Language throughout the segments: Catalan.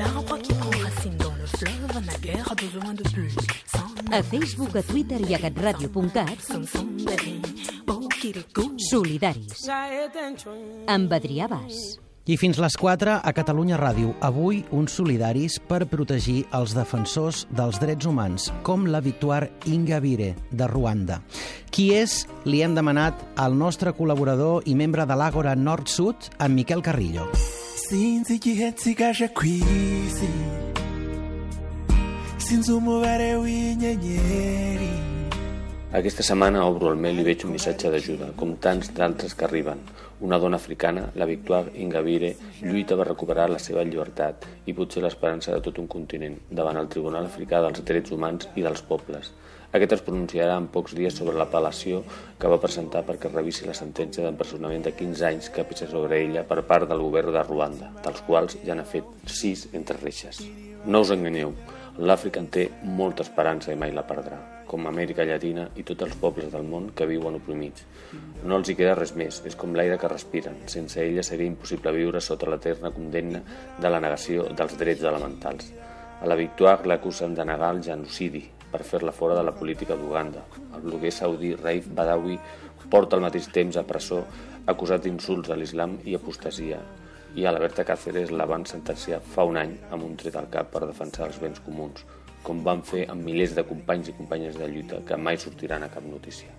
L'arbre qui prend racine dans le fleuve n'a guère besoin de pluie. A Facebook, a Twitter i a catradio.cat. Solidaris amb Adrià Bas. I fins les 4 a Catalunya Ràdio. Avui, uns solidaris per protegir els defensors dels drets humans, com la Victoire Ingabire, de Ruanda. Qui és? Li hem demanat al nostre col·laborador i membre de l'Àgora Nord-Sud, en Miquel Carrillo. Sinzi igihe nsigaje ku isi sinzi umubare w'inyenyeri Aquesta setmana obro el mail i veig un missatge d'ajuda, com tants d'altres que arriben. Una dona africana, la Victoire Ingabire, lluita per recuperar la seva llibertat i potser l'esperança de tot un continent davant el Tribunal Africà dels Drets Humans i dels Pobles. Aquest es pronunciarà en pocs dies sobre l'apel·lació que va presentar perquè revisi la sentència d'empresonament de 15 anys que pesa sobre ella per part del govern de Ruanda, dels quals ja n'ha fet 6 entre reixes. No us enganyeu, l'Àfrica en té molta esperança i mai la perdrà, com Amèrica Llatina i tots els pobles del món que viuen oprimits. No els hi queda res més, és com l'aire que respiren. Sense ella seria impossible viure sota l'eterna condemna de la negació dels drets elementals. A la Victoire l'acusen de negar el genocidi per fer-la fora de la política d'Uganda. El bloguer saudí Raif Badawi porta al mateix temps a presó acusat d'insults a l'islam i apostasia i a la Berta Cáceres la van sentenciar fa un any amb un tret al cap per defensar els béns comuns, com van fer amb milers de companys i companyes de lluita que mai sortiran a cap notícia.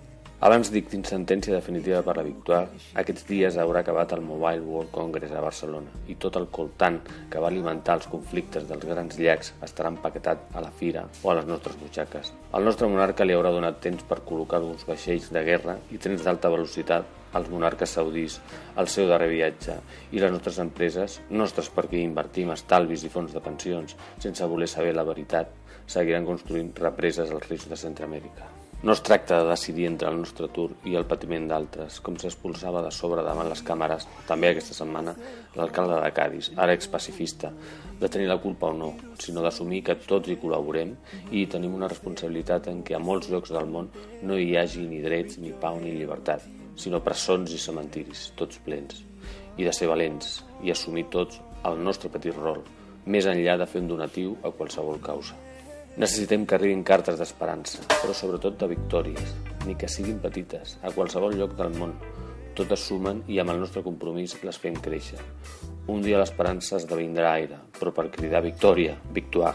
Abans dictin sentència definitiva per la Victoire, aquests dies haurà acabat el Mobile World Congress a Barcelona i tot el coltant que va alimentar els conflictes dels grans llacs estarà empaquetat a la fira o a les nostres butxaques. Al nostre monarca li haurà donat temps per col·locar uns vaixells de guerra i trens d'alta velocitat als monarques saudís al seu darrer viatge i les nostres empreses, nostres perquè invertim estalvis i fons de pensions sense voler saber la veritat, seguiran construint represes als rius de Centroamèrica. No es tracta de decidir entre el nostre atur i el patiment d'altres, com s'expulsava de sobre davant les càmeres, també aquesta setmana, l'alcalde de Cádiz, ara expacifista, de tenir la culpa o no, sinó d'assumir que tots hi col·laborem i tenim una responsabilitat en què a molts llocs del món no hi hagi ni drets, ni pau, ni llibertat, sinó presons i cementiris, tots plens. I de ser valents i assumir tots el nostre petit rol, més enllà de fer un donatiu a qualsevol causa. Necessitem que arribin cartes d'esperança, però sobretot de victòries, ni que siguin petites, a qualsevol lloc del món. Totes sumen i amb el nostre compromís les fem créixer. Un dia l'esperança esdevindrà aire, però per cridar victòria, victoire,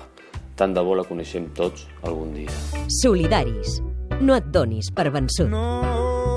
tant de bo la coneixem tots algun dia. Solidaris. No et donis per vençut. no